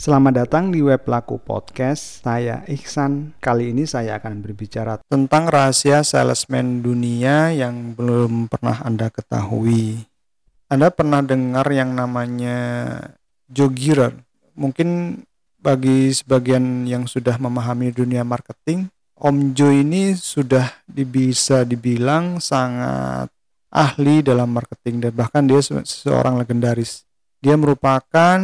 Selamat datang di Web Laku Podcast. Saya Ihsan. Kali ini saya akan berbicara tentang rahasia salesman dunia yang belum pernah Anda ketahui. Anda pernah dengar yang namanya Joe Girard? Mungkin bagi sebagian yang sudah memahami dunia marketing, Om Joe ini sudah bisa dibilang sangat ahli dalam marketing dan bahkan dia seorang legendaris. Dia merupakan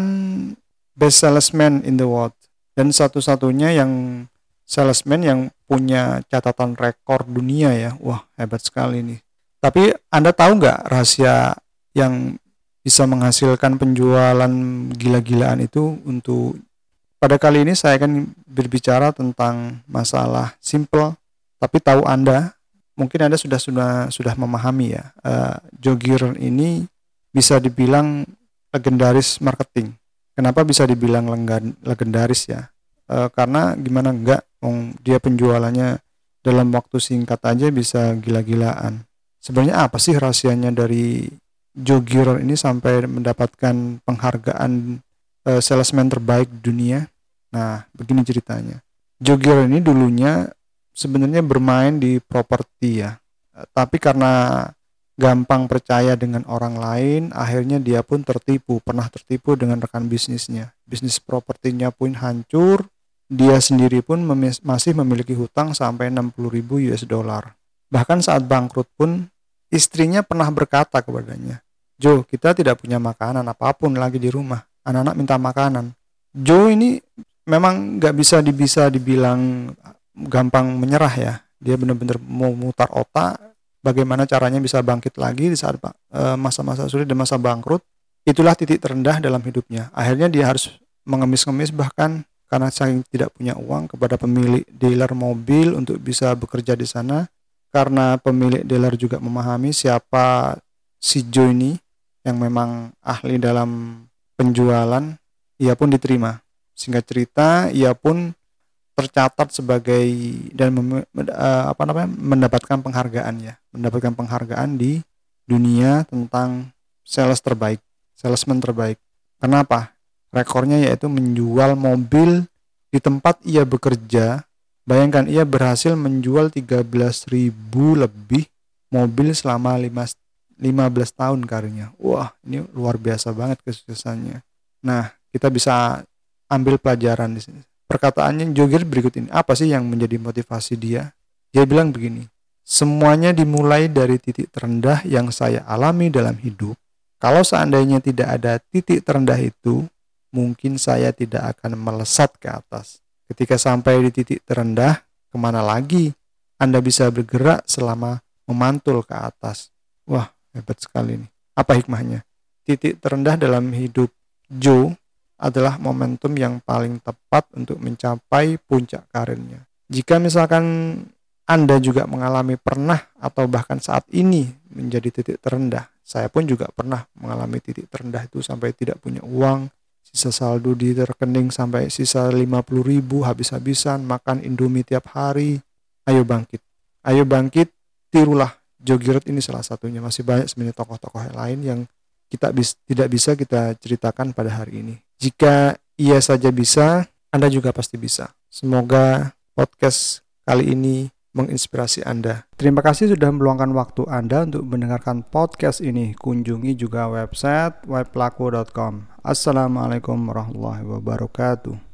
best salesman in the world. Dan satu-satunya yang salesman yang punya catatan rekor dunia ya. Wah hebat sekali nih. Tapi anda tahu nggak rahasia yang bisa menghasilkan penjualan gila-gilaan itu untuk pada kali ini saya akan berbicara tentang masalah simple tapi tahu anda mungkin anda sudah sudah sudah memahami ya uh, Jogir ini bisa dibilang legendaris marketing Kenapa bisa dibilang legendaris ya? E, karena gimana enggak, Wong dia penjualannya dalam waktu singkat aja bisa gila-gilaan. Sebenarnya apa sih rahasianya dari Joe Girard ini sampai mendapatkan penghargaan e, salesman terbaik dunia? Nah, begini ceritanya. Joe Girard ini dulunya sebenarnya bermain di properti ya. Tapi karena gampang percaya dengan orang lain, akhirnya dia pun tertipu, pernah tertipu dengan rekan bisnisnya. Bisnis propertinya pun hancur, dia sendiri pun mem masih memiliki hutang sampai 60 ribu US dollar. Bahkan saat bangkrut pun, istrinya pernah berkata kepadanya, Joe, kita tidak punya makanan apa pun lagi di rumah. Anak-anak minta makanan. Joe ini memang nggak bisa bisa dibilang gampang menyerah ya. Dia benar-benar mau mutar otak, bagaimana caranya bisa bangkit lagi di saat eh, masa-masa sulit dan masa bangkrut, itulah titik terendah dalam hidupnya. Akhirnya dia harus mengemis-ngemis bahkan karena saking tidak punya uang kepada pemilik dealer mobil untuk bisa bekerja di sana karena pemilik dealer juga memahami siapa si Joe ini yang memang ahli dalam penjualan, ia pun diterima. Singkat cerita, ia pun tercatat sebagai dan mem, uh, apa namanya mendapatkan penghargaan ya. Mendapatkan penghargaan di dunia tentang sales terbaik salesman terbaik. Kenapa? Rekornya yaitu menjual mobil di tempat ia bekerja. Bayangkan ia berhasil menjual 13.000 lebih mobil selama 5, 15 tahun karirnya. Wah ini luar biasa banget kesuksesannya. Nah kita bisa ambil pelajaran di sini perkataannya Jogir berikut ini. Apa sih yang menjadi motivasi dia? Dia bilang begini, semuanya dimulai dari titik terendah yang saya alami dalam hidup. Kalau seandainya tidak ada titik terendah itu, mungkin saya tidak akan melesat ke atas. Ketika sampai di titik terendah, ke mana lagi Anda bisa bergerak selama memantul ke atas? Wah, hebat sekali nih. Apa hikmahnya? Titik terendah dalam hidup Joe adalah momentum yang paling tepat untuk mencapai puncak karirnya. Jika misalkan Anda juga mengalami pernah atau bahkan saat ini menjadi titik terendah, saya pun juga pernah mengalami titik terendah itu sampai tidak punya uang, sisa saldo di rekening sampai sisa 50 ribu habis-habisan, makan indomie tiap hari. Ayo bangkit, ayo bangkit, tirulah Jogiret ini salah satunya. Masih banyak sebenarnya tokoh-tokoh lain yang kita bis, tidak bisa kita ceritakan pada hari ini. Jika ia saja bisa, Anda juga pasti bisa. Semoga podcast kali ini menginspirasi Anda. Terima kasih sudah meluangkan waktu Anda untuk mendengarkan podcast ini. Kunjungi juga website weblaku.com. Assalamualaikum warahmatullahi wabarakatuh.